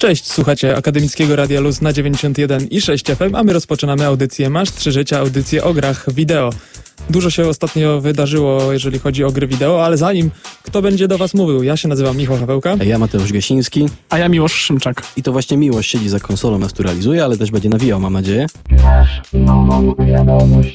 Cześć, słuchacie Akademickiego Radia Luz na 91 i 6 FM, a my rozpoczynamy audycję Masz Trzy Życia, audycję o grach wideo. Dużo się ostatnio wydarzyło, jeżeli chodzi o gry wideo, ale zanim kto będzie do Was mówił, ja się nazywam Michał Hawełka. Ja Mateusz Gasiński. A ja Miłosz Szymczak. I to właśnie Miłosz siedzi za konsolą, nas tu realizuje, ale też będzie nawijał, mam nadzieję.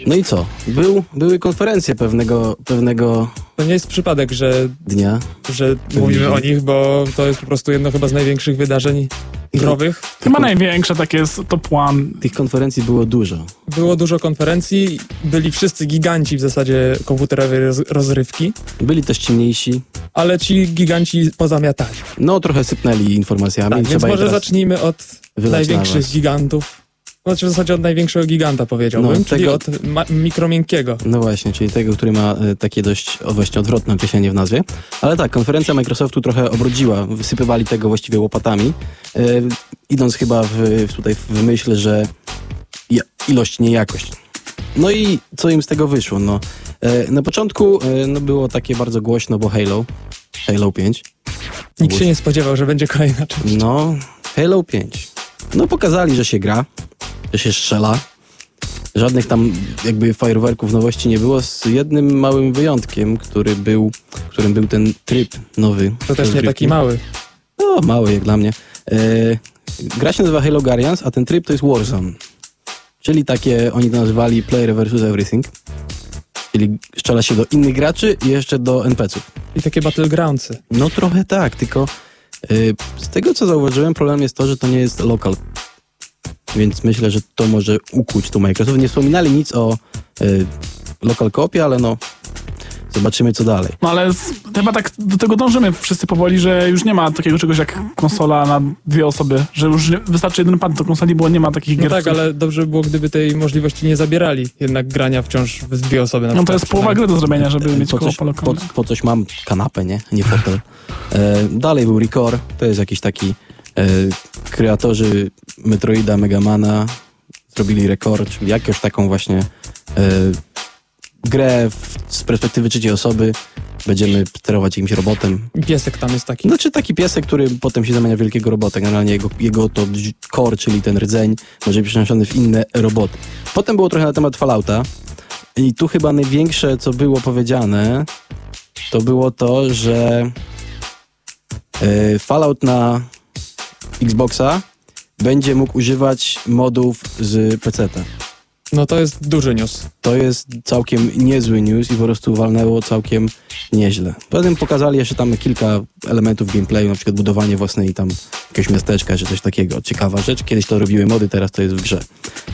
No i co? Był, były konferencje pewnego, pewnego To nie jest przypadek, że, dnia. że mówimy o nich, bo to jest po prostu jedno chyba z największych wydarzeń growych. Chyba największe takie jest top one. Tych konferencji było dużo. Było dużo konferencji, byli wszyscy giganci w zasadzie komputerowej roz rozrywki, Byli też ciemniejsi. ale ci giganci pozamiatali. No, trochę sypnęli informacjami. Tak, więc może teraz zacznijmy od największych gigantów. Znaczy w zasadzie od największego giganta powiedziałbym, No, czyli tego- od mikromiękkiego. No właśnie, czyli tego, który ma e, takie dość o, właśnie odwrotne określenie w nazwie. Ale tak, konferencja Microsoftu trochę obrodziła. Wysypywali tego właściwie łopatami. E, idąc chyba w, w tutaj w myśl, że ilość, nie jakość. No i co im z tego wyszło? No, e, na początku e, no, było takie bardzo głośno, bo Halo, Halo 5. Nikt się nie spodziewał, że będzie kolejna część. No, Halo 5. No pokazali, że się gra, że się strzela. Żadnych tam jakby fajerwerków nowości nie było, z jednym małym wyjątkiem, który był, którym był ten tryb nowy. To też nie taki mały. No, mały jak dla mnie. E, gra się nazywa Halo Guardians, a ten tryb to jest Warzone. Czyli takie, oni to nazywali player versus everything. Czyli strzela się do innych graczy i jeszcze do NPC-ów. I takie battlegroundsy. No trochę tak, tylko y, z tego co zauważyłem, problem jest to, że to nie jest lokal. Więc myślę, że to może ukuć tu Microsoft. Nie wspominali nic o y, local kopie, ale no zobaczymy co dalej. No ale z, chyba tak do tego dążymy wszyscy powoli, że już nie ma takiego czegoś jak konsola na dwie osoby, że już nie, wystarczy jeden pad do konsoli, bo nie ma takich No gier. tak, ale dobrze by było, gdyby tej możliwości nie zabierali. Jednak grania wciąż w dwie osoby na No to jest połowa gry do zrobienia, żeby mieć po, koło coś, po, po coś mam kanapę, nie? Nie fotel. E, dalej był Recore, to jest jakiś taki e, kreatorzy Metroida, Megamana zrobili czyli jakąś taką właśnie e, grę w, z perspektywy trzeciej osoby. Będziemy sterować jakimś robotem. Piesek tam jest taki. Znaczy taki piesek, który potem się zamienia w wielkiego robota. Generalnie jego, jego to core, czyli ten rdzeń, może być przenoszony w inne roboty. Potem było trochę na temat Fallouta. I tu chyba największe, co było powiedziane, to było to, że e, Fallout na Xboxa będzie mógł używać modów z PC-ta. No to jest duży news. To jest całkiem niezły news i po prostu walnęło całkiem nieźle. Poza tym pokazali jeszcze tam kilka elementów gameplayu, na przykład budowanie własnej tam jakiegoś miasteczka czy coś takiego. Ciekawa rzecz. Kiedyś to robiły mody, teraz to jest w grze.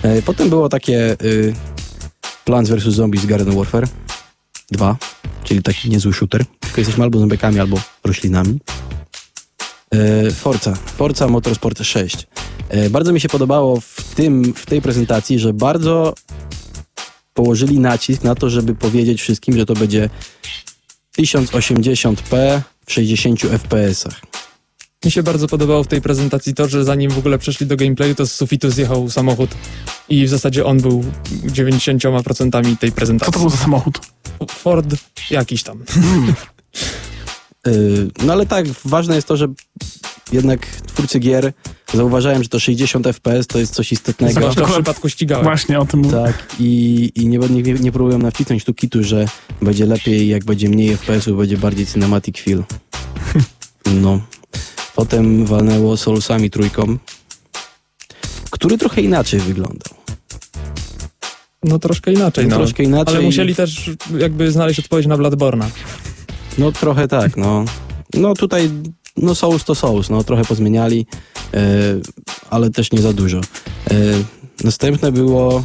E, potem było takie y, Plants vs. Zombies Garden Warfare 2, czyli taki niezły shooter. Tylko jesteśmy albo zombiekami, albo roślinami. E, Forza, Forza Motorsport 6. E, Bardzo mi się podobało w, tym, w tej prezentacji, że bardzo położyli nacisk na to, żeby powiedzieć wszystkim, że to będzie 1080p w 60 fps-ach. Mi się bardzo podobało w tej prezentacji to, że zanim w ogóle przeszli do gameplayu, to z sufitu zjechał samochód i w zasadzie on był 90% tej Co prezentacji. to był za samochód? Ford jakiś tam. Yy, No ale tak, ważne jest to, że jednak twórcy gier zauważają, że to 60 fps to jest coś istotnego. Zwłaszcza w przypadku ścigałek. Właśnie o tym mówię. Tak, i, i nie, nie, nie próbują nawcisnąć tu kitu, że będzie lepiej, jak będzie mniej FPS-ów, będzie bardziej cinematic feel. No. Potem walnęło Soulsami trójką, który trochę inaczej wyglądał. No troszkę inaczej, No, no. troszkę inaczej. Ale musieli też jakby znaleźć odpowiedź na Bloodborne'a. No trochę tak, no. No tutaj, no Souls to Souls, no trochę pozmieniali, e, ale też nie za dużo. E, następne było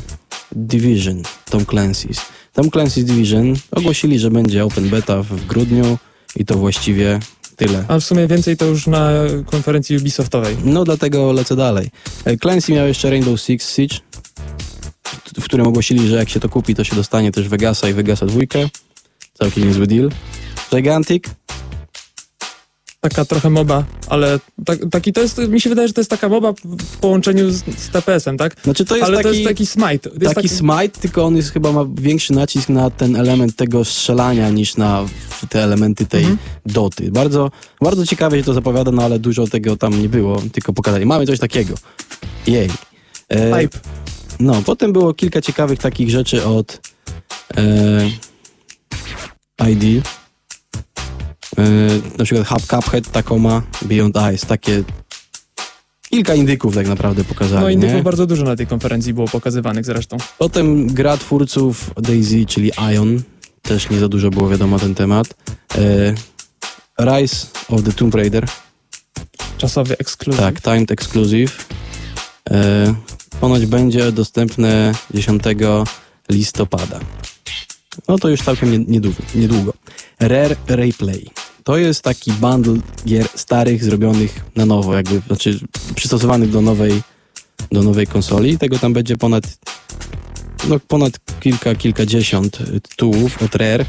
Division, Tom Clancy's. Tom Clancy's Division ogłosili, że będzie open beta w, grudniu i to właściwie tyle. A w sumie więcej to już na konferencji Ubisoftowej. No dlatego lecę dalej. E, Clancy miał jeszcze Rainbow Six Siege, w którym ogłosili, że jak się to kupi, to się dostanie też Vegasa i Vegasa dwójkę. Całkiem niezły deal. Gigantic, taka trochę moba, ale tak, taki to jest, mi się wydaje, że to jest taka moba w połączeniu z, z TPS-em, tak? Znaczy to jest ale taki, to jest taki smite. Jest taki smite, tylko on jest chyba ma większy nacisk na ten element tego strzelania niż na te elementy tej Mhm. doty. Bardzo, bardzo ciekawie się to zapowiada, no ale dużo tego tam nie było, tylko pokazali. Mamy coś takiego. Jej. E, Hype. No, potem było kilka ciekawych takich rzeczy od e, ID. E, na przykład Hub Cuphead, Tacoma, Beyond Ice, takie kilka indyków tak naprawdę pokazali, No nie? indyków bardzo dużo na tej konferencji było pokazywanych zresztą. Potem gra twórców DayZ, czyli Ion, też nie za dużo było wiadomo na ten temat. E, Rise of the Tomb Raider, Czasowy ekskluzyw. tak, timed exclusive. Ponoć będzie dostępne 10 listopada. No to już całkiem nie- niedługo. niedługo. Rare Replay. To jest taki bundle gier starych, zrobionych na nowo, jakby, znaczy przystosowanych do nowej, do nowej konsoli. Tego tam będzie ponad, no ponad kilka, kilkadziesiąt tytułów od Rare.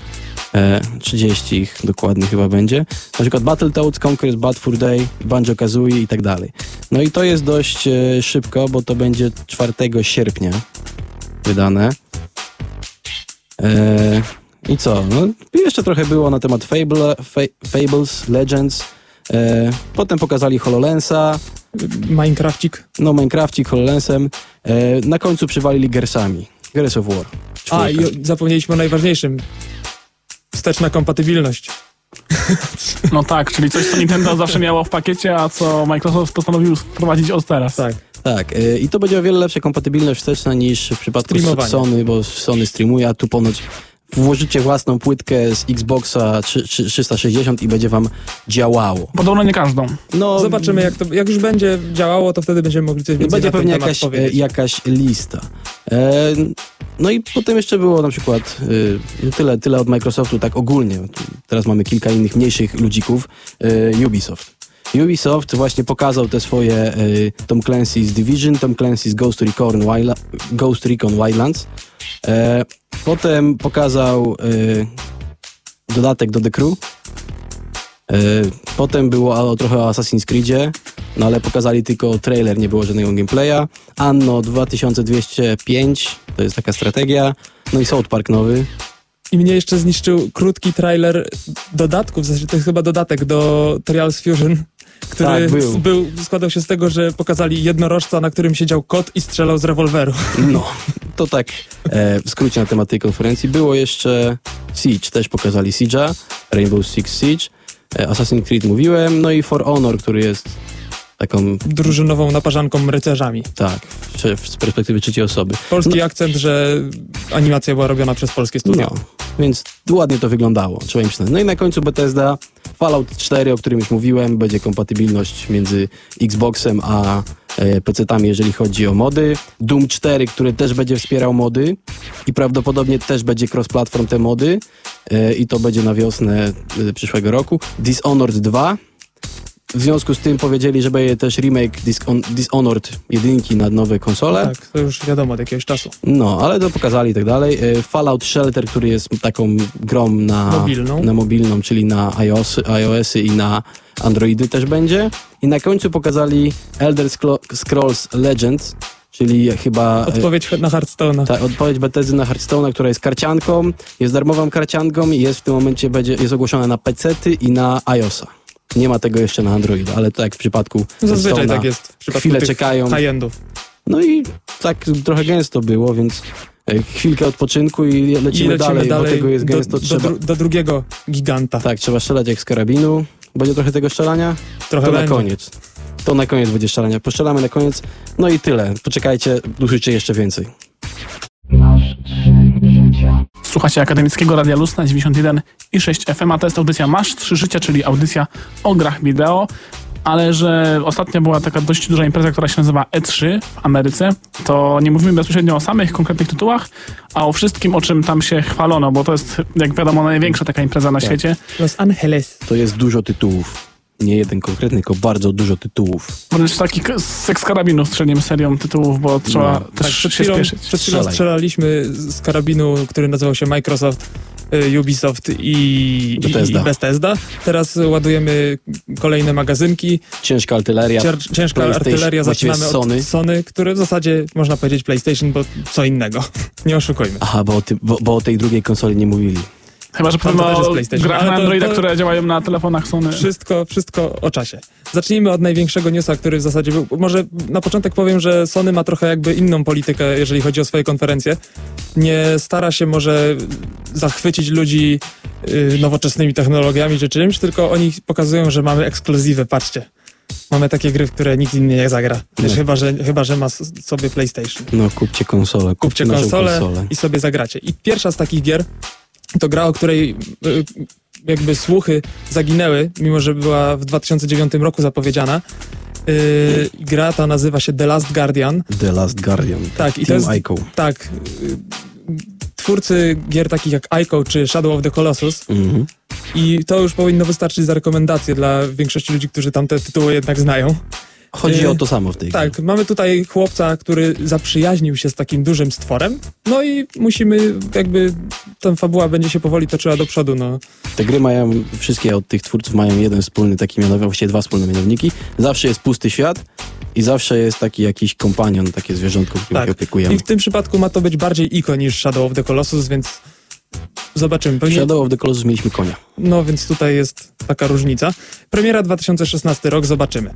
E, 30 ich dokładnie chyba będzie. Na przykład Battletoads, Conquer's Bad Fur Day, Banjo-Kazooie i tak dalej. No i to jest dość e, szybko, bo to będzie 4 sierpnia wydane. E, I co? No, jeszcze trochę było na temat Fable, Fa Fables, Legends. E, potem pokazali HoloLensa, Minecrafcik. no Minecrafcik HoloLensem. E, na końcu przywalili Gersami. Gears of War. A, czwórka. i zapomnieliśmy o najważniejszym. Wsteczna kompatybilność. No tak, czyli coś, co Nintendo zawsze miało w pakiecie, a co Microsoft postanowił wprowadzić od teraz. Tak. Tak, y, i to będzie o wiele lepsza kompatybilność wsteczna niż w przypadku. Sony, bo Sony streamuje, a tu ponoć włożycie własną płytkę z Xboxa 3- 3- 360 i będzie wam działało. Podobno nie każdą. No, Zobaczymy, jak, to, jak już będzie działało, to wtedy będziemy mogli coś więcej będzie na ten pewnie temat jakaś, e, powiedzieć. jakaś lista. E, no i potem jeszcze było na przykład y, no tyle, tyle od Microsoftu, tak ogólnie. Teraz mamy kilka innych mniejszych ludzików. Y, Ubisoft. Ubisoft właśnie pokazał te swoje y, Tom Clancy's Division, Tom Clancy's Ghost Recon, Ghost Recon Wildlands. E, potem pokazał y, dodatek do The Crew. E, potem było trochę o Assassin's Creedzie, no ale pokazali tylko trailer, nie było żadnego gameplaya. Anno 2205, to jest taka strategia. No i South Park nowy. I mnie jeszcze zniszczył krótki trailer dodatków, w to jest chyba dodatek do Trials Fusion, który Tak, był. był, składał się z tego, że pokazali jednorożca, na którym siedział kot i strzelał z rewolweru. No, to tak e, w skrócie na temat tej konferencji. Było jeszcze Siege, też pokazali Siege'a, Rainbow Six Siege, e, Assassin's Creed mówiłem, no i For Honor, który jest taką, Drużynową naparzanką rycerzami. tak, z perspektywy trzeciej osoby. Polski akcent, że animacja była robiona przez polskie studio. No, więc ładnie to wyglądało, trzeba im przyznać. No i na końcu Bethesda, Fallout 4, o którym już mówiłem, będzie kompatybilność między Xboxem a e, PC-tami, jeżeli chodzi o mody. Doom 4, który też będzie wspierał mody i prawdopodobnie też będzie cross-platform te mody e, i to będzie na wiosnę e, przyszłego roku. Dishonored 2, w związku z tym powiedzieli, że będzie też remake Dishon- Dishonored jedynki na nowe konsole. Tak, to już wiadomo od jakiegoś czasu. No, ale to pokazali i tak dalej. E, Fallout Shelter, który jest taką grą na Mobilną. na mobilną czyli na iOS, iOSy i na Androidy też będzie. I na końcu pokazali Elder Scro- Scrolls Legends, czyli chyba... e, Odpowiedź na Hearthstone'a. ta odpowiedź Bethesdy na Hearthstone'a, która jest karcianką, jest darmową karcianką i jest w tym momencie będzie, jest ogłoszona na PC-ty i na iOSa. Nie ma tego jeszcze na Androida, ale tak w przypadku Zazwyczaj Hearthstone'a tak jest w przypadku chwilę czekają. high-endów. no i tak trochę gęsto było, więc e, chwilkę odpoczynku i lecimy, I lecimy dalej, dalej, bo tego jest gęsto. do, trzeba, do drugiego giganta. tak, trzeba strzelać jak z karabinu. Będzie trochę tego strzelania? Trochę to będzie. na koniec. To na koniec będzie strzelania. Postrzelamy na koniec. No i tyle. Poczekajcie, usłyszycie jeszcze więcej. Słuchacie Akademickiego Radia Luz na 91 i 6 FM, a to jest audycja Masz 3 Życia, czyli audycja o grach wideo. Ale że ostatnio była taka dość duża impreza, która się nazywa E3 w Ameryce, to nie mówimy bezpośrednio o samych konkretnych tytułach, a o wszystkim, o czym tam się chwalono, bo to jest, jak wiadomo, największa taka impreza na Tak. świecie. Los Angeles. To jest dużo tytułów. Nie jeden konkretny, tylko bardzo dużo tytułów. Wręcz taki seks karabinu strzeleniem serią tytułów, bo trzeba No, też Tak, się chwilą, spieszyć. przed chwilą strzelaliśmy z karabinu, który nazywał się Microsoft y, Ubisoft i Bethesda. i Bethesda. Teraz ładujemy kolejne magazynki. Ciężka artyleria. Cier, ciężka artyleria zaczynamy Sony. od Sony, które w zasadzie można powiedzieć PlayStation, bo co innego. Nie oszukujmy. Aha, bo o, ty, bo, bo o tej drugiej konsoli nie mówili. Chyba, że jest o PlayStation, grach na Androida, to- które działają na telefonach Sony. Wszystko, wszystko o czasie. Zacznijmy od największego newsa, który w zasadzie był. Może na początek powiem, że Sony ma trochę jakby inną politykę, jeżeli chodzi o swoje konferencje. Nie stara się może zachwycić ludzi y, nowoczesnymi technologiami czy czymś, tylko oni pokazują, że mamy ekskluzywy. Patrzcie. Mamy takie gry, w które nikt inny nie zagra. Wiesz, No. chyba, że, chyba, że ma sobie PlayStation. No, kupcie konsolę. Kupcie naszą konsolę i sobie zagracie. I pierwsza z takich gier to gra, o której y, jakby słuchy zaginęły, mimo że była w 2009 roku zapowiedziana. Y, gra ta nazywa się The Last Guardian. The Last Guardian. Tak, i to jest Ico. tak. y, Twórcy gier takich jak Ico czy Shadow of the Colossus Mhm. i to już powinno wystarczyć za rekomendację dla większości ludzi, którzy tamte tytuły jednak znają. Chodzi Y, o to samo w tej grze. Tak, mamy tutaj chłopca, który zaprzyjaźnił się z takim dużym stworem, no i musimy jakby, ta fabuła będzie się powoli toczyła do przodu, no. Te gry mają, wszystkie od tych twórców mają jeden wspólny taki mianownik, właściwie dwa wspólne mianowniki. Zawsze jest pusty świat i zawsze jest taki jakiś kompanion, takie zwierzątko, którym Tak. się opiekujemy. I w tym przypadku ma to być bardziej Ico niż Shadow of the Colossus, więc zobaczymy. Pewnie, Shadow of the Colossus mieliśmy konia. no więc tutaj jest taka różnica. Premiera 2016 rok, zobaczymy.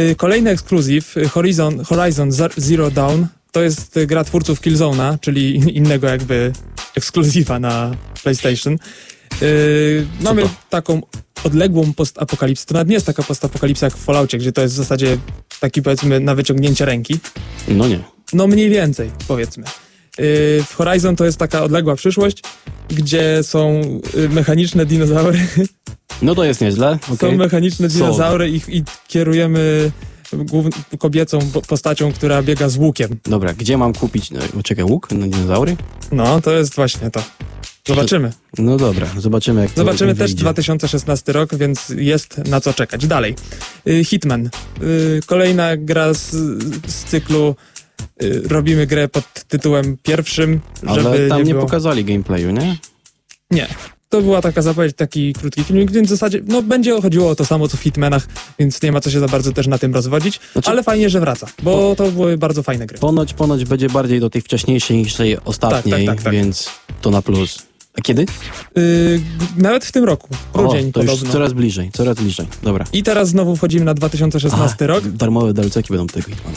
Y, Kolejny ekskluzyw, y, Horizon, Horizon Zer- Zero Dawn, to jest y, gra twórców Killzone'a, czyli innego jakby ekskluzywa na PlayStation. Yy, mamy taką odległą postapokalipsę. To nawet nie jest taka postapokalipsa jak w Falloutie, gdzie to jest w zasadzie taki powiedzmy na wyciągnięcie ręki. No nie. No mniej więcej, powiedzmy. Yy, w Horizon to jest taka odległa przyszłość, gdzie są y, mechaniczne dinozaury. No to jest nieźle. Są okej. mechaniczne Są. dinozaury i, i kierujemy kobiecą po- postacią, która biega z łukiem. Dobra, gdzie mam kupić, no, czekaj, łuk na dinozaury? No, to jest właśnie to. Zobaczymy. No dobra, zobaczymy jak to Zobaczymy też wyjdzie. 2016 rok, więc jest na co czekać. Dalej. Y, Hitman. Y, Kolejna gra z, z cyklu y, robimy grę pod tytułem pierwszym, Ale żeby tam nie nie było... pokazali gameplayu, nie? Nie. To była taka zapowiedź, taki krótki filmik, więc w zasadzie no, będzie chodziło o to samo co w Hitmanach, więc nie ma co się za bardzo też na tym rozwodzić, Znaczy- ale fajnie, że wraca, bo to były bardzo fajne gry. Ponoć, ponoć będzie bardziej do tej wcześniejszej niż tej ostatniej, tak, tak, tak. więc to na plus. A kiedy? Y, g- nawet w tym roku, grudzień o, to już podobno. coraz bliżej, coraz bliżej. Dobra. I teraz znowu wchodzimy na 2016 A, rok, Darmowe DLC będą tego Hitmana.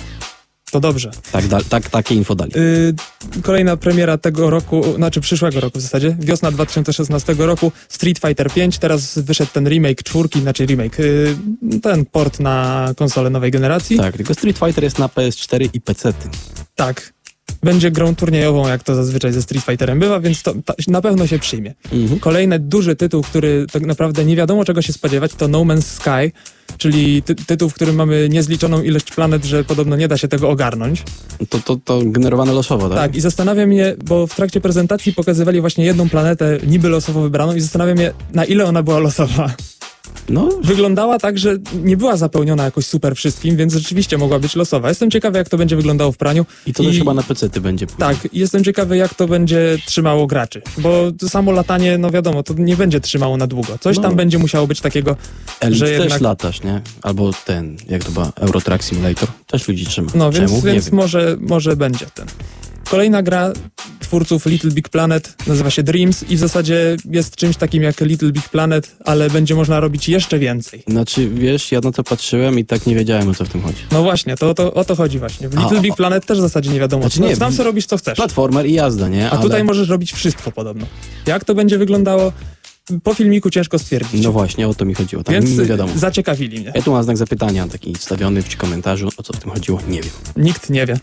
To dobrze. Tak, da, tak, takie info dali. Y, kolejna premiera tego roku, znaczy przyszłego roku w zasadzie, wiosna 2016 roku, Street Fighter 5, teraz wyszedł ten remake czwórki, znaczy remake, y, ten port na konsolę nowej generacji. Tak, tylko Street Fighter jest na PS4 i PC. Tak. Będzie grą turniejową, jak to zazwyczaj ze Street Fighterem bywa, więc to ta, na pewno się przyjmie. Mhm. Kolejny duży tytuł, który tak naprawdę nie wiadomo czego się spodziewać, to No Man's Sky, czyli ty, tytuł, w którym mamy niezliczoną ilość planet, że podobno nie da się tego ogarnąć. To, to, to generowane losowo, tak? Tak, i zastanawia mnie, bo w trakcie prezentacji pokazywali właśnie jedną planetę niby losowo wybraną i zastanawiam mnie, na ile ona była losowa. No, Wyglądała tak, że nie była zapełniona jakoś super wszystkim, więc rzeczywiście mogła być losowa. Jestem ciekawy, jak to będzie wyglądało w praniu. i to też chyba na PC ty będzie. później. Tak, i jestem ciekawy, jak to będzie trzymało graczy, bo to samo latanie, no wiadomo, to nie będzie trzymało na długo. Coś No. tam będzie musiało być takiego, Elite że też jednak- latasz, nie? Albo ten, jak to była, Euro Truck Simulator. Też ludzi trzyma. no więc, Czemu? Więc wiem. może, może będzie ten. Kolejna gra twórców Little Big Planet nazywa się Dreams i w zasadzie jest czymś takim jak Little Big Planet, ale będzie można robić jeszcze więcej. Znaczy, wiesz, ja na to patrzyłem i tak nie wiedziałem, o co w tym chodzi. No właśnie, to, to o to chodzi właśnie. W A, Little o- Big Planet też w zasadzie nie wiadomo. Znaczy nie, tam sobie robisz co chcesz. Platformer i jazda, nie? A tutaj możesz robić wszystko podobno. Jak to będzie wyglądało? Po filmiku ciężko stwierdzić. No właśnie, o to mi chodziło. Tak, Więc nie wiadomo. zaciekawili mnie. Ja tu mam znak zapytania taki stawiony w komentarzu, o co w tym chodziło, nie wiem. Nikt nie wie.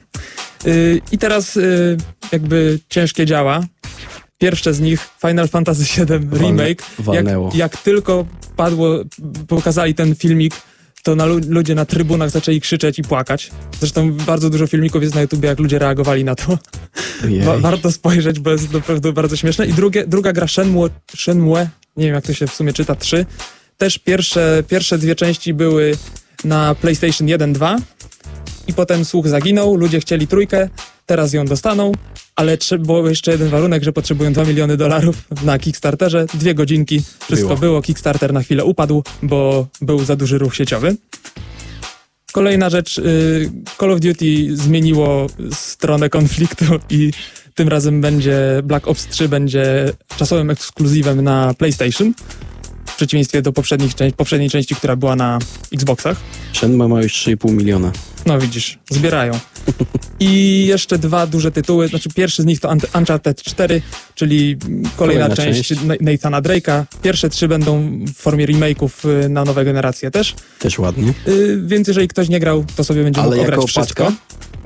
Yy, I teraz yy, jakby ciężkie działa. Pierwsze z nich Final Fantasy VII Remake. walnęło. Jak, jak tylko padło, pokazali ten filmik, to na lu- ludzie na trybunach zaczęli krzyczeć i płakać. Zresztą bardzo dużo filmików jest na YouTubie, jak ludzie reagowali na to. Wa- warto spojrzeć, bo jest naprawdę bardzo śmieszne. I drugie, druga gra Shenmue, Shenmue, nie wiem jak to się w sumie czyta, 3. Też pierwsze, pierwsze dwie części były na PlayStation 1, 2 i potem słuch zaginął, ludzie chcieli trójkę, teraz ją dostaną ale trzeba było jeszcze jeden warunek, że potrzebują 2 miliony dolarów na Kickstarterze, dwie godzinki, wszystko Było. było. Kickstarter na chwilę upadł, bo był za duży ruch sieciowy. Kolejna rzecz, y, Call of Duty zmieniło stronę konfliktu i tym razem będzie Black Ops 3 będzie czasowym ekskluzywem na PlayStation. W przeciwieństwie do poprzednich, części- poprzedniej części, która była na Xboxach. Shenmue ma już 3,5 miliona. No widzisz, zbierają. I jeszcze dwa duże tytuły. Znaczy pierwszy z nich to Uncharted 4, czyli kolejna, Kolejna część, część. Na- Nathana Drake'a. Pierwsze trzy będą w formie remake'ów y, na nowe generacje też. Też ładnie. Y, Więc jeżeli ktoś nie grał, to sobie będzie Ale mógł jako ograć wszystko. paczka?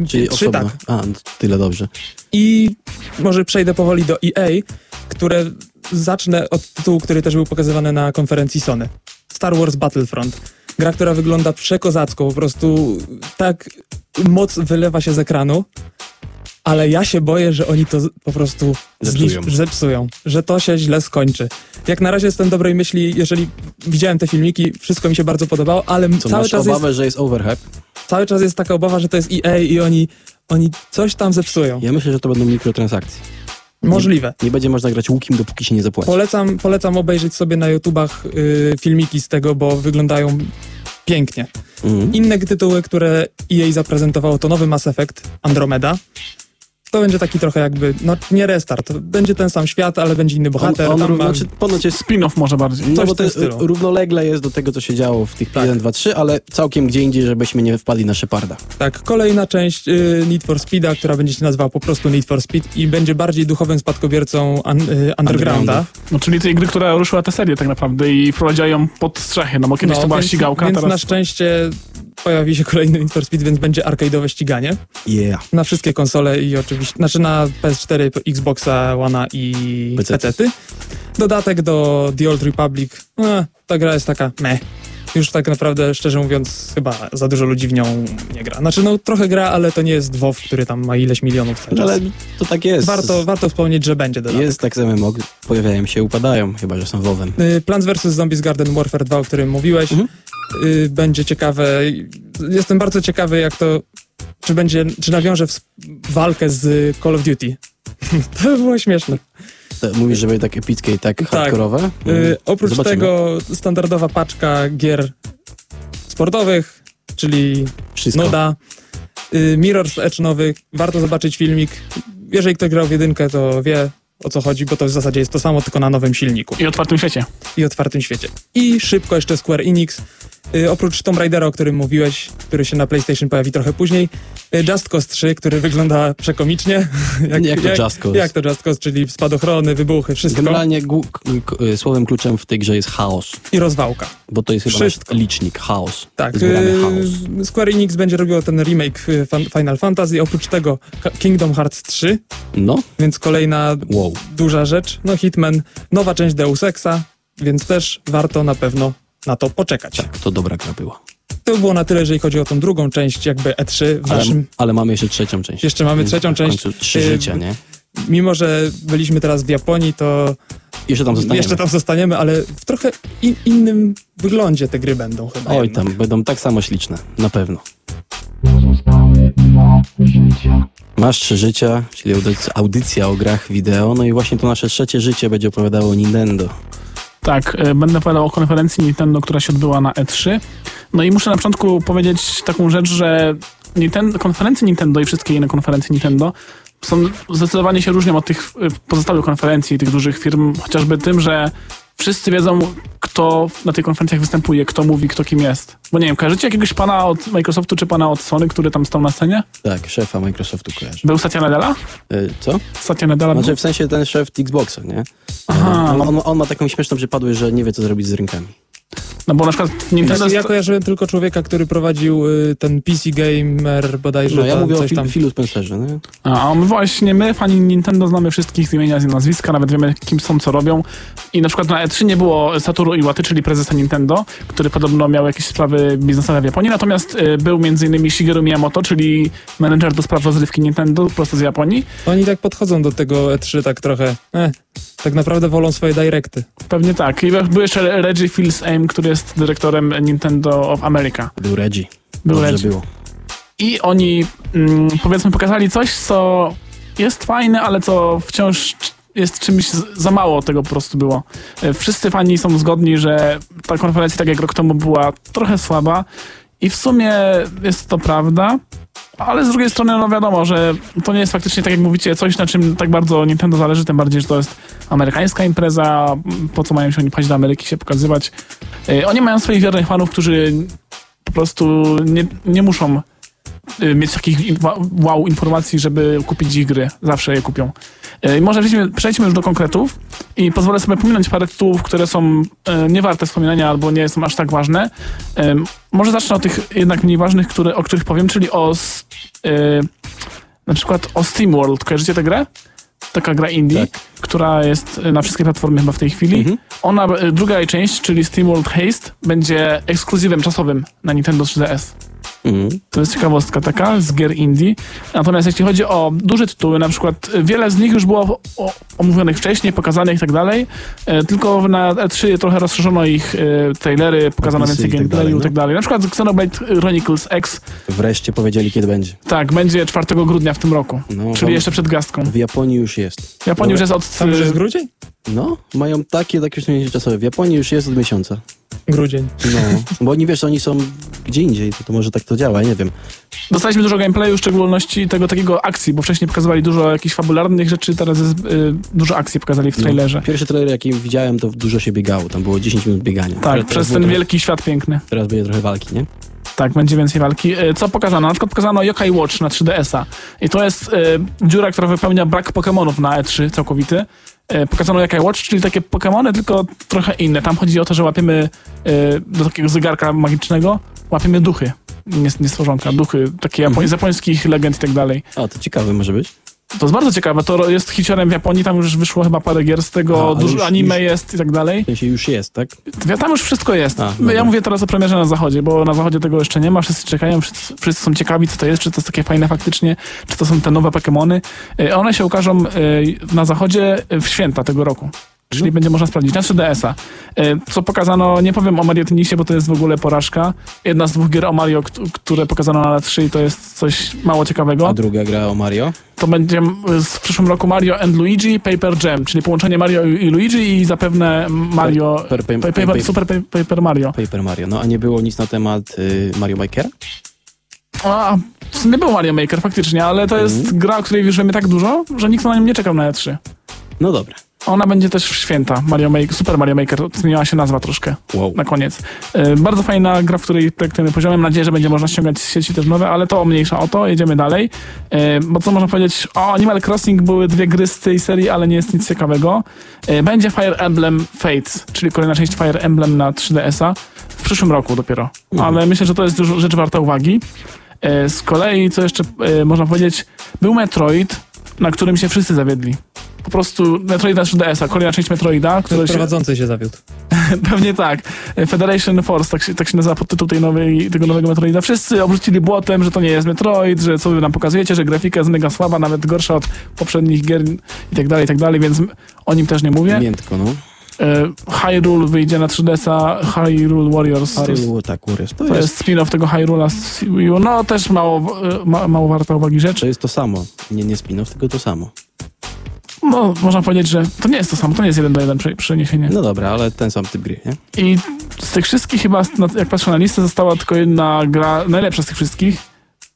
Czyli Trzy osobno. tak. A, tyle dobrze. I może przejdę powoli do EA, które zacznę od tytułu, który też był pokazywany na konferencji Sony. Star Wars Battlefront. Gra, która wygląda przekozacko, po prostu tak moc wylewa się z ekranu, ale ja się boję, że oni to po prostu Zepsują. zepsują, że to się źle skończy. Jak na razie jestem dobrej myśli, jeżeli widziałem te filmiki, wszystko mi się bardzo podobało, ale Co cały masz czas, jest, obawę, że jest overhype? cały czas jest taka obawa, że to jest EA i oni, oni coś tam zepsują. Ja myślę, że to będą mikrotransakcje. Możliwe. Nie będzie można grać łukiem, dopóki się nie zapłaci. Polecam, polecam obejrzeć sobie na YouTubach y, filmiki z tego, bo wyglądają pięknie. Mhm. Inne tytuły, które EA zaprezentowało, to nowy Mass Effect Andromeda. To będzie taki trochę jakby, no nie restart, będzie ten sam świat, ale będzie inny bohater. on, on tam równo, ma- znaczy, ponoć jest Spin-off może bardziej. No bo to jest, stylu. równolegle jest do tego, co się działo w tych Tak. 1, 2, 3, ale całkiem gdzie indziej, żebyśmy nie wpadli na Sheparda. Tak, kolejna część y, Need for Speeda, która będzie się nazywała po prostu Need for Speed i będzie bardziej duchowym spadkobiercą un, y, Undergrounda. No, czyli tej gry, która ruszyła tę serię tak naprawdę i wprowadziła ją pod strzechy, no bo kiedyś to była więc, ścigałka, Więc teraz... na szczęście pojawi się kolejny Need for Speed, więc będzie arcade'owe ściganie. Yeah. Na wszystkie konsole i oczywiście, znaczy na PS4, Xboxa One i PC-ty. PC-ty. Dodatek do The Old Republic. E, ta gra jest taka meh. Już tak naprawdę, szczerze mówiąc, chyba za dużo ludzi w nią nie gra. Znaczy, no trochę gra, ale to nie jest WoW, który tam ma ileś milionów cały No, czas. ale to tak jest. Warto, warto wspomnieć, że będzie dodatek. Jest tak samo, pojawiają się, upadają, chyba że są WoWem. Y, Plants vs. Zombies Garden Warfare 2, o którym mówiłeś, Mhm. Y, będzie ciekawe. Jestem bardzo ciekawy, jak to, czy będzie, czy nawiąże w, walkę z Call of Duty. to by było śmieszne. Mówisz, że będzie tak epickie i tak, Tak. hardkorowe? Y, Mhm. oprócz Zobaczymy. tego standardowa paczka gier sportowych, czyli Wszystko. Noda, y, Mirror's Edge nowy, warto zobaczyć filmik. Jeżeli ktoś grał w jedynkę, to wie o co chodzi, bo to w zasadzie jest to samo, tylko na nowym silniku I otwartym świecie. i otwartym świecie. I szybko jeszcze Square Enix. Y, oprócz Tomb Raidera, o którym mówiłeś, który się na PlayStation pojawi trochę później, y, Just Cause 3, który wygląda przekomicznie. Jak to Just Cause? Jak to Just Cause, czyli spadochrony, wybuchy, wszystko. Generalnie y, słowem kluczem w tej grze jest chaos, I rozwałka. bo to jest chyba Wszystko. nasz licznik, chaos. Tak, chaos. Square Enix będzie robiło ten remake Final Fantasy, oprócz tego Kingdom Hearts 3, No, więc kolejna wow. duża rzecz. No Hitman, nowa część Deus Exa, więc też warto na pewno na to poczekać. Tak, to dobra gra była. To było na tyle, jeżeli chodzi o tą drugą część jakby E3 w Ale, naszym... ale mamy jeszcze trzecią część. Jeszcze mamy trzecią W część. trzy Y, życia, nie? Mimo, że byliśmy teraz w Japonii, to Jeszcze tam zostaniemy. jeszcze tam zostaniemy, ale w trochę in, innym wyglądzie te gry będą chyba. Oj, tam będą tak samo śliczne, na pewno. Masz trzy życia, czyli audycja, o grach wideo, no i właśnie to nasze trzecie życie będzie opowiadało Nintendo. Tak, e, będę opowiadał o konferencji Nintendo, która się odbyła na E3. No i muszę na początku powiedzieć taką rzecz, że Nintendo, konferencje Nintendo i wszystkie inne konferencje Nintendo są zdecydowanie się różnią od tych e, pozostałych konferencji tych dużych firm, chociażby tym, że wszyscy wiedzą, kto na tych konferencjach występuje, kto mówi, kto kim jest. Bo nie wiem, kojarzycie jakiegoś pana od Microsoftu czy pana od Sony, który tam stał na scenie? Tak, szefa Microsoftu kojarzy. Był Satya Nadella? Y, co? Satya Nadella był? Znaczy w sensie ten szef Xboxa, nie? Aha, On, on, on ma taką śmieszną przypadłość, że nie wie, co zrobić z rękami. No bo na przykład w Nintendo... Znaczy, ja kojarzyłem tylko człowieka, który prowadził y, ten PC Gamer bodajże. No ja tam, mówię o coś Phil, tam. Philu Spencerze, nie? A, my właśnie, my, fani Nintendo, znamy wszystkich z imienia, z nazwiska, nawet wiemy, kim są, co robią. I na przykład na E3 nie było Satoru Iwaty, czyli prezesa Nintendo, który podobno miał jakieś sprawy biznesowe w Japonii, natomiast y, był m.in. Shigeru Miyamoto, czyli menedżer do spraw rozrywki Nintendo, prosto z Japonii. Oni tak podchodzą do tego E3 tak trochę. Eh, tak naprawdę wolą swoje directy. Pewnie tak. I był jeszcze Reggie Fils-Aim, który jest dyrektorem Nintendo of America. Był Reggie. Był Dobrze Reggie. było. I oni, mm, powiedzmy, pokazali coś, co jest fajny, ale co wciąż jest czymś za mało tego po prostu było. E, Wszyscy fani są zgodni, że ta konferencja, tak jak rok temu, była trochę słaba i w sumie jest to prawda, ale z drugiej strony, no wiadomo, że to nie jest faktycznie, tak jak mówicie, coś, na czym tak bardzo Nintendo zależy, tym bardziej, że to jest amerykańska impreza, po co mają się oni pchać do Ameryki, się pokazywać. E, Oni mają swoich wiernych fanów, którzy po prostu nie, nie muszą y, mieć takich wow informacji, żeby kupić ich gry. Zawsze je kupią. Y, I może przejdźmy, przejdźmy już do konkretów i pozwolę sobie pominąć parę tytułów, które są e, nie warte wspominania albo nie są aż tak ważne. Może zacznę od tych jednak mniej ważnych, które, o których powiem, czyli o na przykład o SteamWorld. Kojarzycie tę grę? Taka gra indie, Tak. która jest na wszystkie platformy chyba w tej chwili. Mhm. Ona, druga jej część, czyli SteamWorld Haste, będzie ekskluzywem czasowym na Nintendo 3DS. Mhm. To jest ciekawostka taka z gier indie. Natomiast jeśli chodzi o duże tytuły, na przykład y, wiele z nich już było omówionych wcześniej, pokazanych i tak dalej, e, tylko na E3 trochę rozszerzono ich e, trailery, pokazano Opisy więcej tak gameplayu i no. tak dalej. Na przykład Xenoblade Chronicles X, Wreszcie powiedzieli, kiedy będzie. tak, będzie 4 grudnia w tym roku, No, czyli jeszcze przed gwiazdką. W Japonii już jest. W Japonii już jest od... Tam już jest grudzień? No, mają takie takie osiągnięcie czasowe. W Japonii już jest od miesiąca. Grudzień. No, bo oni wiesz, oni są gdzie indziej, to, to może tak to działa, nie wiem. Dostaliśmy dużo gameplayu, w szczególności tego takiego akcji, bo wcześniej pokazywali dużo jakichś fabularnych rzeczy, teraz jest, y, dużo akcji pokazali w trailerze. No, pierwszy trailer, jaki widziałem, to dużo się biegało. Tam było 10 minut biegania. Tak, przez ten trochę- wielki świat piękny. Teraz będzie trochę walki, nie? Tak, będzie więcej walki. E, Co pokazano? Na przykład pokazano Yokai Watch na 3DS-a. I to jest e, dziura, która wypełnia brak Pokémonów na E3 całkowity. E, pokazano Yokai Watch, czyli takie Pokémony, tylko trochę inne. Tam chodzi o to, że łapiemy e, do takiego zegarka magicznego, łapiemy duchy. Nie, nie stworzonka, duchy, takie japoń, z japońskich legend i tak dalej. O, to ciekawe może być. To jest bardzo ciekawe, to jest hiciorem w Japonii, tam już wyszło chyba parę gier z tego, A, dużo już- anime już- jest i tak dalej. W sensie już jest, tak? Tam już wszystko jest. A, ja mówię teraz o premierze na zachodzie, bo na zachodzie tego jeszcze nie ma. Wszyscy czekają, wszyscy, wszyscy są ciekawi, co to jest, czy to jest takie fajne faktycznie, czy to są te nowe Pokémony. Y, One się ukażą y, na zachodzie w święta tego roku. Czyli No. będzie można sprawdzić na 3DS-a. Y, Co pokazano, nie powiem o Mario Tennisie, bo to jest w ogóle porażka. Jedna z dwóch gier o Mario, kt- które pokazano na 3 i to jest coś mało ciekawego. A druga gra o Mario. To będzie w przyszłym roku Mario and Luigi Paper Jam, czyli połączenie Mario i Luigi i zapewne Mario... Per- per- per- Paper, per- Super Pa- Paper Mario. Paper Mario. No, a nie było nic na temat y, Mario Makera? A, w sumie był Mario Maker faktycznie, ale to jest Mhm. gra, o której wiemy tak dużo, że nikt na nią nie czekał na E3. No dobra. Ona będzie też w święta. Mario Maker, Super Mario Maker, zmieniła się nazwa troszkę Wow. na koniec. E, bardzo fajna gra, w której traktujemy poziomem. Mam nadzieję, że będzie można ściągać z sieci też nowe, ale to mniejsza o to. Jedziemy dalej. E, bo co można powiedzieć? O Animal Crossing były dwie gry z tej serii, ale nie jest nic ciekawego. E, będzie Fire Emblem Fates, czyli kolejna część Fire Emblem na 3DS-a w przyszłym roku dopiero. Mhm. Ale myślę, że to jest już rzecz warta uwagi. Z kolei, co jeszcze można powiedzieć, był Metroid, na którym się wszyscy zawiedli. Po prostu Metroid na 3DS-a, kolejna część Metroida, która się, Prowadzący się zawiódł. Pewnie tak. Federation Force, tak się, tak się nazywa podtytuł tej nowej, tego nowego Metroida. Wszyscy obrzucili błotem, że to nie jest Metroid, że co wy nam pokazujecie, że grafika jest mega słaba, nawet gorsza od poprzednich gier i tak dalej, i tak dalej, więc o nim też nie mówię. Miętko, no. E, Hyrule wyjdzie na 3DS-a, Hyrule Warriors. Hyrule tak, Warriors. To, to jest, jest spin-off tego Hyrule'a z Wii U. No też mało, e, ma, mało warta uwagi rzecz. to jest to samo. Nie, nie spin-off, tylko to samo. No, można powiedzieć, że to nie jest to samo, to nie jest jeden do jeden prze- przeniesienie. No dobra, ale ten sam typ gry, nie? I z tych wszystkich chyba, jak patrzę na listę, została tylko jedna gra, najlepsza z tych wszystkich,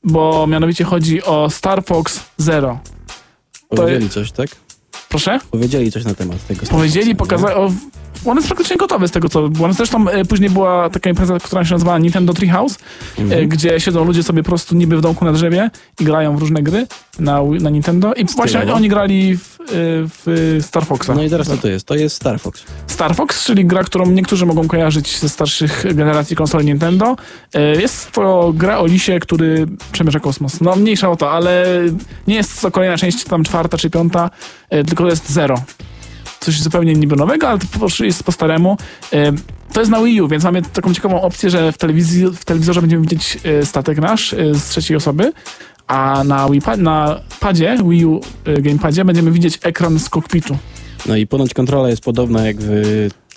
bo mianowicie chodzi o Star Fox Zero. Powiedzieli coś, tak? Proszę? Powiedzieli coś na temat tego. Powiedzieli, pokazali, o, on jest praktycznie gotowy z tego, co było. Zresztą e, później była taka impreza, która się nazywała Nintendo Treehouse, e, Mhm. gdzie siedzą ludzie sobie po prostu niby w domku na drzewie i grają w różne gry na, na Nintendo i właśnie oni grali w, e, w Star Foxa. No i teraz co to jest? To jest Star Fox. Star Fox, czyli gra, którą niektórzy mogą kojarzyć ze starszych generacji konsol Nintendo. Jest to gra o lisie, który przemierza kosmos. No mniejsza o to, ale nie jest to kolejna część, tam czwarta czy piąta, tylko jest zero. Coś zupełnie niby nowego, ale to po prostu jest po staremu. E, To jest na Wii U, więc mamy taką ciekawą opcję, że w, telewizji, w telewizorze będziemy widzieć e, statek nasz e, z trzeciej osoby, a na, Wii na padzie, Wii U Gamepadzie będziemy widzieć ekran z kokpitu. No i ponoć kontrola jest podobna jak w,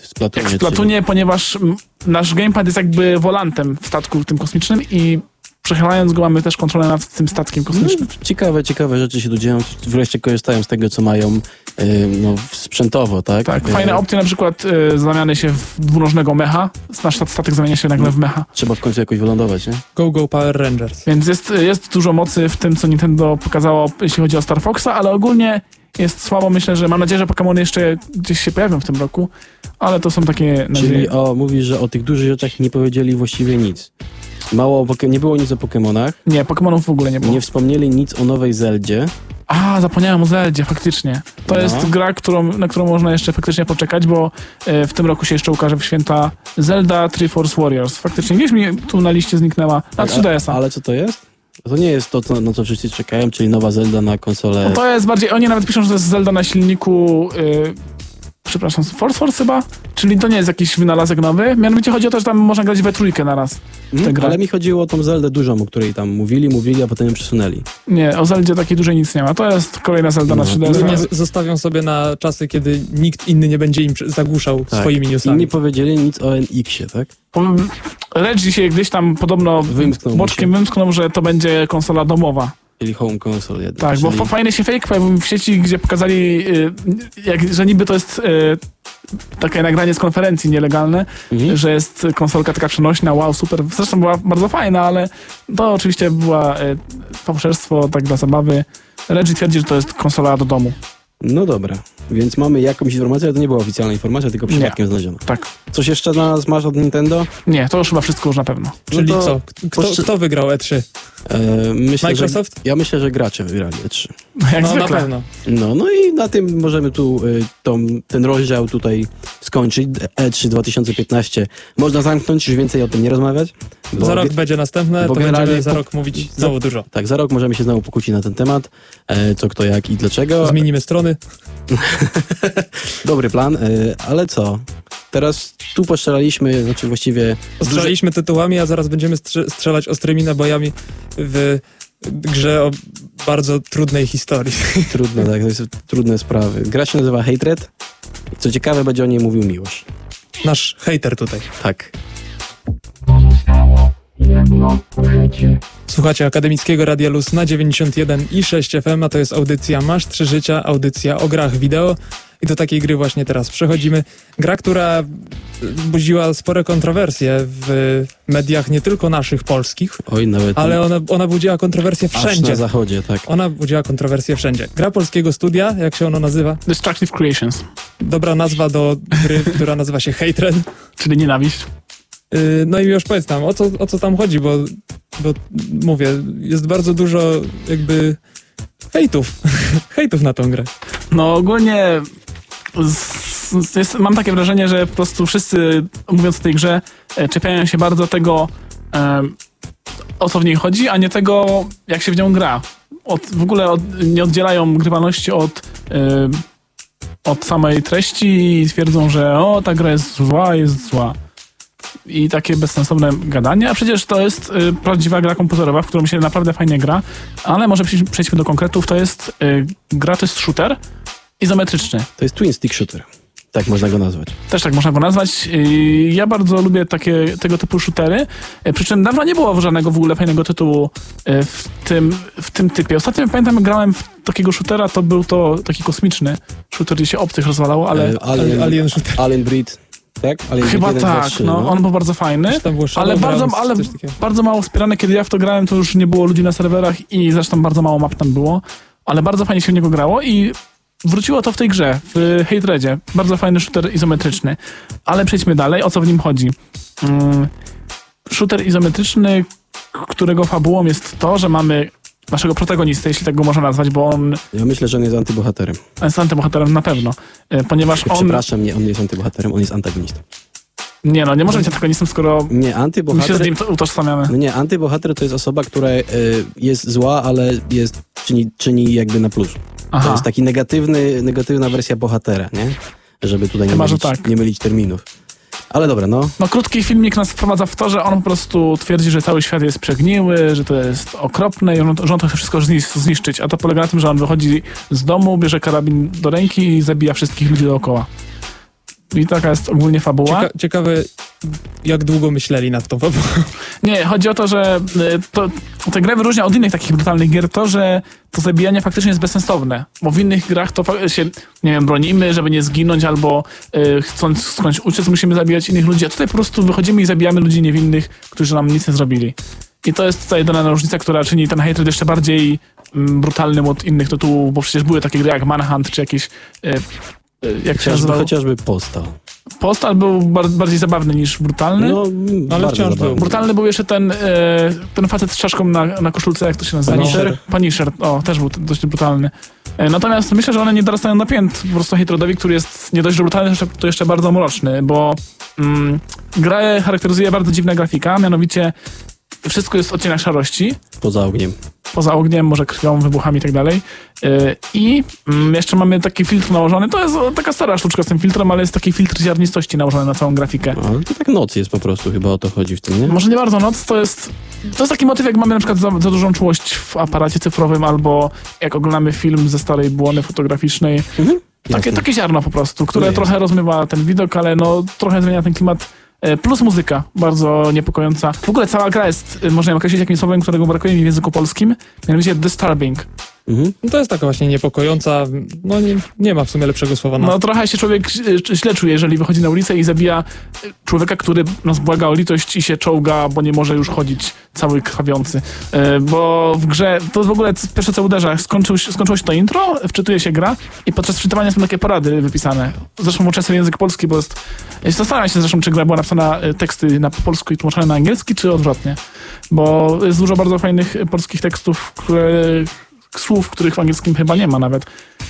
w Splatunie. Jak w Platunie, ponieważ mm, nasz gamepad jest jakby wolantem w statku tym kosmicznym i przechylając go mamy też kontrolę nad tym statkiem kosmicznym. No, ciekawe, ciekawe rzeczy się tu dzieją. Wreszcie korzystają z tego, co mają y, no, sprzętowo, tak? Tak, Y, fajne opcje, na przykład y, zamiany się w dwunożnego mecha. Nasz stat- statek zamienia się nagle w mecha. Trzeba w końcu jakoś wylądować, nie? Go Go Power Rangers. Więc jest, jest dużo mocy w tym, co Nintendo pokazało, jeśli chodzi o Star Foxa, ale ogólnie jest słabo. Myślę, że mam nadzieję, że Pokémony jeszcze gdzieś się pojawią w tym roku, ale to są takie nadzieje. Czyli o, mówisz, że o tych dużych rzeczach nie powiedzieli właściwie nic. Mało nie było nic o Pokémonach, Nie, Pokémonów w ogóle nie było. nie wspomnieli nic o nowej Zeldzie. A, zapomniałem o Zeldzie, faktycznie. To No. jest gra, którą, na którą można jeszcze faktycznie poczekać, bo e, w tym roku się jeszcze ukaże w święta Zelda Three Force Warriors. Faktycznie gdzieś mi tu na liście zniknęła. Na 3DS-a. Ale co to jest? To nie jest to, co, na co wszyscy czekają, czyli nowa Zelda na konsolę. No to jest bardziej, oni nawet piszą, że to jest Zelda na silniku, y, przepraszam, Force Force chyba? Czyli to nie jest jakiś wynalazek nowy. Mianowicie chodzi o to, że tam można grać we trójkę na raz. Mm, ale mi chodziło o tą Zeldę dużą, o której tam mówili, mówili, a potem ją przesunęli. Nie, o Zeldzie takiej dużej nic nie ma. To jest kolejna Zelda na No. 3DS. Nie z- zostawią sobie na czasy, kiedy nikt inny nie będzie im zagłuszał Tak. swoimi I newsami. nie powiedzieli nic o NX-ie, tak? Reggie się gdzieś tam podobno Wymknął boczkiem się. wymsknął, że to będzie konsola domowa. Czyli home console jeden. Tak, bo czyli... fa- fajny się fake pojawił w sieci, gdzie pokazali, y, jak, że niby to jest y, takie nagranie z konferencji nielegalne, Mhm. że jest konsolka taka przenośna, wow, super. Zresztą była bardzo fajna, ale to oczywiście była y, fałszerstwo, tak dla zabawy. Reggie twierdzi, że to jest konsola do domu. No dobra, więc mamy jakąś informację, ale to nie była oficjalna informacja, tylko przypadkiem znaleziona. Tak. Coś jeszcze dla nas masz od Nintendo? Nie, to już chyba wszystko już na pewno. Czyli No to co? Kto, kto wygrał E3? E, myślę, Microsoft? Że, ja myślę, że gracze wygrali E3. Jak No na zwykle. pewno. No, no i na tym możemy tu y, tą, ten rozdział tutaj skończyć. E3 2015 można zamknąć, już więcej o tym nie rozmawiać. Bo Za rok będzie następne, bo to generalnie będziemy za rok mówić za- znowu dużo. Tak, za rok możemy się znowu pokłócić na ten temat, e, co, kto, jak i dlaczego. Zmienimy strony. Dobry plan, e, ale co? Teraz tu postrzelaliśmy, znaczy właściwie... Strzelaliśmy tytułami, a zaraz będziemy strze- strzelać ostrymi nabojami w grze o bardzo trudnej historii. Trudne, tak, to jest trudne sprawy. Gra się nazywa Hatred. Co ciekawe, będzie o niej mówił Miłosz. Nasz hater tutaj. Tak. Słuchacie Akademickiego Radia Luz na 91 i 6 FM, a to jest audycja Masz Trzy Życia, audycja o grach wideo. I do takiej gry właśnie teraz przechodzimy. Gra, która budziła spore kontrowersje w mediach nie tylko naszych polskich, Oj, nawet ale ona, ona budziła kontrowersje aż wszędzie. na zachodzie, tak. Ona budziła kontrowersje wszędzie. Gra polskiego studia, jak się ono nazywa? Destructive Creations, Dobra nazwa do gry, która nazywa się Hatred. czyli nienawiść. Yy, No i już powiedz nam, o co, o co tam chodzi, bo, bo mówię, jest bardzo dużo jakby hejtów, hejtów na tą grę. No ogólnie jest, mam takie wrażenie, że po prostu wszyscy, mówiąc o tej grze, e, czepiają się bardzo tego, e, o co w niej chodzi, a nie tego, jak się w nią gra. Od, w ogóle od, nie oddzielają grywalności od, e, od samej treści i twierdzą, że o, ta gra jest zła, jest zła. I takie bezsensowne gadanie, a przecież to jest y, prawdziwa gra komputerowa, w którą się naprawdę fajnie gra, ale może przejdźmy- do konkretów, to jest y, gra, to jest shooter izometryczny. To jest Twin Stick Shooter. Tak można go nazwać. Też tak można go nazwać. Y, Ja bardzo lubię takie, tego typu shootery, y, przy czym dawno nie było żadnego w ogóle fajnego tytułu y, w tym, w tym typie. Ostatnio pamiętam, grałem w takiego shootera, to był to taki kosmiczny shooter, gdzie się obcych rozwalało, ale E, Alien, Alien Shooter. Alien Breed, tak? Alien chyba Breed 1, 2, tak, 3, no, on był bardzo fajny. Ale bardzo, ale bardzo mało wspierane. Kiedy ja w to grałem, to już nie było ludzi na serwerach i zresztą bardzo mało map tam było. Ale bardzo fajnie się w niego grało i wróciło to w tej grze, w Hatredzie. Bardzo fajny shooter izometryczny. Ale przejdźmy dalej, o co w nim chodzi. Mm, shooter izometryczny, którego fabułą jest to, że mamy naszego protagonistę, jeśli tak go można nazwać, bo on Ja myślę, że on jest antybohaterem. jest antybohaterem na pewno. E, Ponieważ on... Przepraszam, nie, on nie jest antybohaterem, on jest antagonistą. Nie no, nie może być antagonistą, skoro Nie, my się z antybohater... nim to utożsamiamy. No nie, antybohater to jest osoba, która y, jest zła, ale jest, czyni, czyni jakby na plus. To Aha. jest taki negatywny, negatywna wersja bohatera, nie? Żeby tutaj nie Chyba, mylić, tak. nie mylić terminów. Ale dobra, no. No krótki filmik nas wprowadza w to, że on po prostu twierdzi, że cały świat jest przegniły, że to jest okropne i on, że on to chce wszystko znisz- zniszczyć. A to polega na tym, że on wychodzi z domu, bierze karabin do ręki i zabija wszystkich ludzi dookoła. I taka jest ogólnie fabuła. Cieka ciekawe, jak długo myśleli nad tą fabułą. Nie, chodzi o to, że y, to, tę grę wyróżnia od innych takich brutalnych gier to, że to zabijanie faktycznie jest bezsensowne. Bo w innych grach to się, nie wiem, bronimy, żeby nie zginąć, albo y, chcąc skądś uciec, musimy zabijać innych ludzi. A tutaj po prostu wychodzimy i zabijamy ludzi niewinnych, którzy nam nic nie zrobili. I to jest ta jedyna różnica, która czyni ten hatred jeszcze bardziej mm, brutalnym od innych tytułów, bo przecież były takie gry jak Manhunt, czy jakieś... Y, jak Chociażby, chociażby Postal. Postal był bar- bardziej zabawny niż brutalny. No, ale wciąż zabawny. był. Brutalny był jeszcze ten, e, ten facet z czaszką na, na koszulce, jak to się nazywa? Punisher? Punisher, o, też był dość brutalny. E, natomiast myślę, że one nie dorastają na pięt po prostu Hatrodowi, który jest nie dość brutalny, to jeszcze bardzo mroczny, bo mm, grę charakteryzuje bardzo dziwna grafika, mianowicie wszystko jest w odcieniach szarości, Poza ogniem. poza ogniem, może krwią, wybuchami i tak dalej. E, I mm, jeszcze mamy taki filtr nałożony, to jest taka stara sztuczka z tym filtrem, ale jest taki filtr ziarnistości nałożony na całą grafikę. No, ale to tak noc jest po prostu, chyba o to chodzi w tym, nie? Może nie bardzo noc, to jest. To jest taki motyw, jak mamy na przykład za, za dużą czułość w aparacie cyfrowym, albo jak oglądamy film ze starej błony fotograficznej. Mhm. Takie, takie ziarno po prostu, które No trochę rozmywa ten widok, ale no trochę zmienia ten klimat. E, Plus muzyka, bardzo niepokojąca. W ogóle cała gra jest, e, można ją określić jakimś słowem, którego brakuje mi w języku polskim, mianowicie disturbing. Mhm. No to jest taka właśnie niepokojąca, no nie, nie ma w sumie lepszego słowa na No trochę się człowiek źle czuje, jeżeli wychodzi na ulicę i zabija e, człowieka, który nas błaga o litość i się czołga, bo nie może już chodzić cały krwawiący. E, Bo w grze, to w ogóle pierwsze co uderza, skończył, się- skończyło się to intro, wczytuje się gra i podczas wczytywania są takie porady wypisane. Zresztą uczę sobie język polski, bo jest... Ja się zastanawiam się zresztą, czy gra była napisana e, teksty na polsku i tłumaczone na angielski, czy odwrotnie. Bo jest dużo bardzo fajnych polskich tekstów, które słów, których w angielskim chyba nie ma nawet.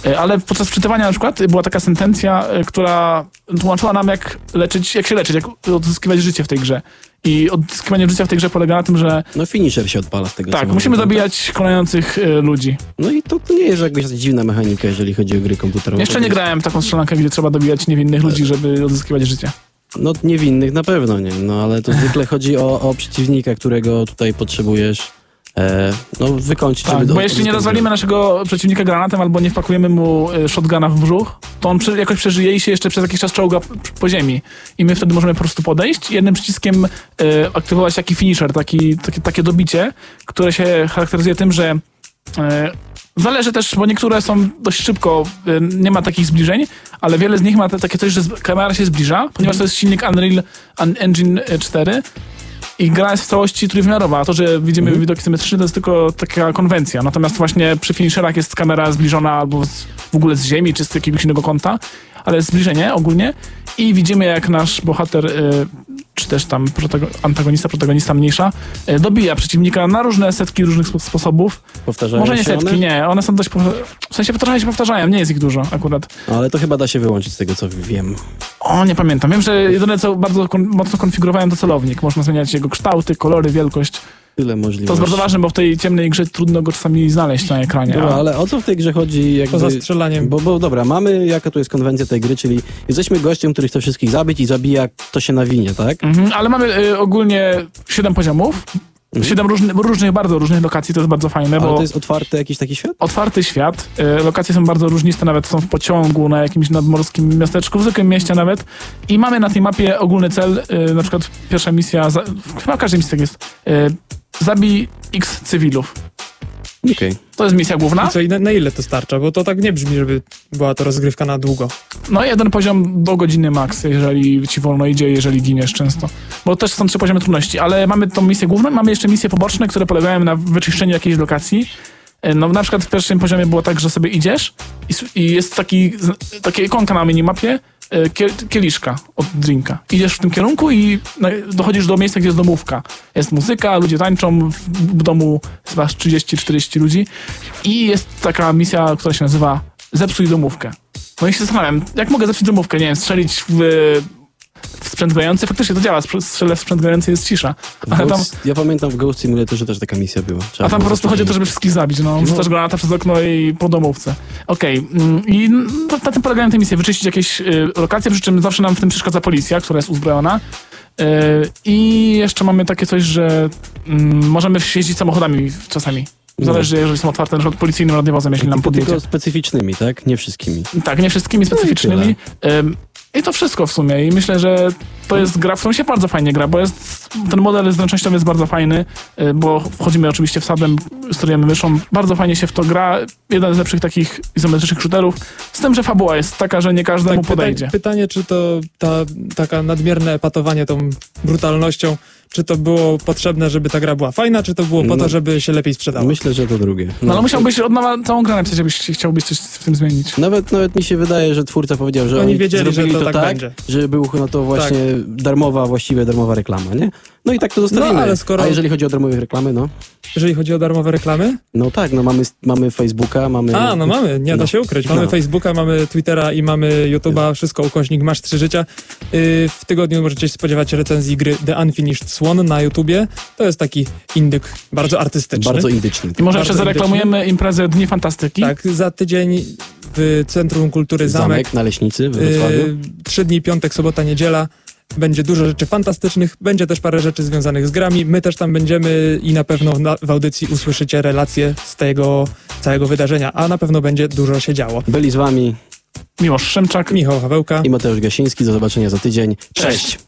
E, Ale podczas czytywania na przykład była taka sentencja, e, która tłumaczyła nam, jak leczyć, jak się leczyć, jak odzyskiwać życie w tej grze. I odzyskiwanie życia w tej grze polega na tym, że No finisher się odpala z tego. tak, musimy zabijać kolejnych e, ludzi. No i to, to nie jest jakaś dziwna mechanika, jeżeli chodzi o gry komputerowe. Jeszcze nie grałem w taką strzelankę, gdzie trzeba dobijać niewinnych ludzi, żeby odzyskiwać życie. No niewinnych na pewno nie, no ale to zwykle chodzi o, o przeciwnika, którego tutaj potrzebujesz e, no wykończyć, Tak, żeby bo jeśli nie rozwalimy naszego przeciwnika granatem albo nie wpakujemy mu e, shotguna w brzuch, to on jakoś przeżyje i się jeszcze przez jakiś czas czołga po ziemi. I my wtedy możemy po prostu podejść i jednym przyciskiem e, aktywować taki finisher, taki, takie, takie dobicie, które się charakteryzuje tym, że e, Zależy też, bo niektóre są dość szybko, e, nie ma takich zbliżeń, ale wiele z nich ma takie coś, że kamera się zbliża, ponieważ to jest silnik Unreal Un- Engine 4 i gra jest w całości trójwymiarowa. A to, że widzimy Mhm. widoki symetryczne, to jest tylko taka konwencja. Natomiast właśnie przy finisherach jest kamera zbliżona albo z, w ogóle z ziemi, czy z jakiegoś innego kąta, ale jest zbliżenie ogólnie i widzimy, jak nasz bohater, y, czy też tam protago- antagonista, protagonista mniejsza, y, dobija przeciwnika na różne setki różnych spo- sposobów. Powtarzają Może nie setki, one? nie. One są dość... W sensie trochę się powtarzają, nie jest ich dużo akurat. No, ale to chyba da się wyłączyć z tego, co wiem. O, nie pamiętam. Wiem, że jedyne co bardzo kon- mocno konfigurowałem to celownik. Można zmieniać jego kształty, kolory, wielkość. Tyle możliwości. To jest bardzo ważne, bo w tej ciemnej grze trudno go czasami znaleźć na ekranie. Dobra, ale o co w tej grze chodzi? Jakby... poza strzelaniem. Bo, bo dobra, mamy, jaka tu jest konwencja tej gry, czyli jesteśmy gościem, który chce wszystkich zabić i zabija, kto się nawinie, tak? Mhm, ale mamy y, ogólnie 7 poziomów, 7 różnych, bardzo różnych lokacji, to jest bardzo fajne, Ale bo to jest otwarty jakiś taki świat? otwarty świat, y, lokacje są bardzo różniste, nawet są w pociągu, na jakimś nadmorskim miasteczku, w zwykłym mieście nawet i mamy na tej mapie ogólny cel, y, na przykład pierwsza misja, chyba w każdej misji tak jest, y, zabij x cywilów. Okej. To jest misja główna. I co, i na, na ile to starcza? Bo to tak nie brzmi, żeby była to rozgrywka na długo. No jeden poziom do godziny max, jeżeli ci wolno idzie, jeżeli giniesz często. Bo też są trzy poziomy trudności, ale mamy tą misję główną, mamy jeszcze misje poboczne, które polegają na wyczyszczeniu jakiejś lokacji. E, No na przykład w pierwszym poziomie było tak, że sobie idziesz i, i jest taki, taka ikonka na minimapie, kieliszka od drinka. Idziesz w tym kierunku i dochodzisz do miejsca, gdzie jest domówka. Jest muzyka, ludzie tańczą, w, domu chyba 30-40 ludzi i jest taka misja, która się nazywa Zepsuj domówkę. No i się zastanawiam, jak mogę zepsuć domówkę, nie wiem, strzelić w, w sprzęt grający? Faktycznie to działa, strzelę w sprzęt grający jest cisza. Ale tam, Ghost, Ja pamiętam w Ghost Simulatorze też taka misja była. Trzeba a tam po prostu chodzi o to, żeby wszystkich zabić, no. Rzucasz granata przez okno i po domówce. Okej, mm, i na tym polegają te misje, wyczyścić jakieś y, lokacje, przy czym zawsze nam w tym przeszkadza policja, która jest uzbrojona. Y, I jeszcze mamy takie coś, że mm, możemy jeździć samochodami czasami. Zależy, jeżeli są otwarte, na przykład policyjnym radiowozem, jeśli nam podjedzie. tylko specyficznymi, tak? Nie wszystkimi. Tak, nie wszystkimi specyficznymi. Ym, I to wszystko w sumie. I myślę, że to jest gra, w którą się bardzo fajnie gra, bo jest, ten model zręcznościowy jest bardzo fajny, y, bo wchodzimy oczywiście wsadem, sterujemy myszą. Bardzo fajnie się w to gra. Jeden z lepszych takich izometrycznych shooterów. Z tym, że fabuła jest taka, że nie każdemu pyta- podejdzie. pytanie, czy to ta taka nadmierne epatowanie tą brutalnością, czy to było potrzebne, żeby ta gra była fajna, czy to było po No. to, żeby się lepiej sprzedała? Myślę, że to drugie. No ale musiałbyś od nowa całą grę napisać, jakbyś chciałbyś coś w tym zmienić. Nawet, nawet mi się wydaje, że twórca powiedział, że Oni oni, wiedzieli, że to to, tak tak, będzie. że był no to właśnie darmowa, właściwie darmowa reklama, nie? No i tak to zostawimy. No, ale skoro- A jeżeli chodzi o darmowe reklamy, no? Jeżeli chodzi o darmowe reklamy? No tak, no mamy, mamy Facebooka, mamy... A, no mamy, nie da No. się ukryć. Mamy No. Facebooka, mamy Twittera i mamy YouTube'a, wszystko ukośnik Masz Trzy Życia. Yy, w tygodniu możecie się spodziewać recenzji gry The Unfinished Swan na YouTubie. To jest taki indyk bardzo artystyczny. Bardzo indyczny. I może Bardzo jeszcze zareklamujemy imprezę Dni Fantastyki. Tak, za tydzień w Centrum Kultury Zamek. Zamek na Leśnicy we Wrocławiu. Yy, Trzy dni, piątek, sobota, niedziela. Będzie dużo rzeczy fantastycznych, będzie też parę rzeczy związanych z grami. My też tam będziemy i na pewno na, w audycji usłyszycie relacje z tego całego wydarzenia, a na pewno będzie dużo się działo. Byli z wami Miłosz Szymczak. Michał Hawełka. i Mateusz Gasiński. Do zobaczenia za tydzień. Cześć.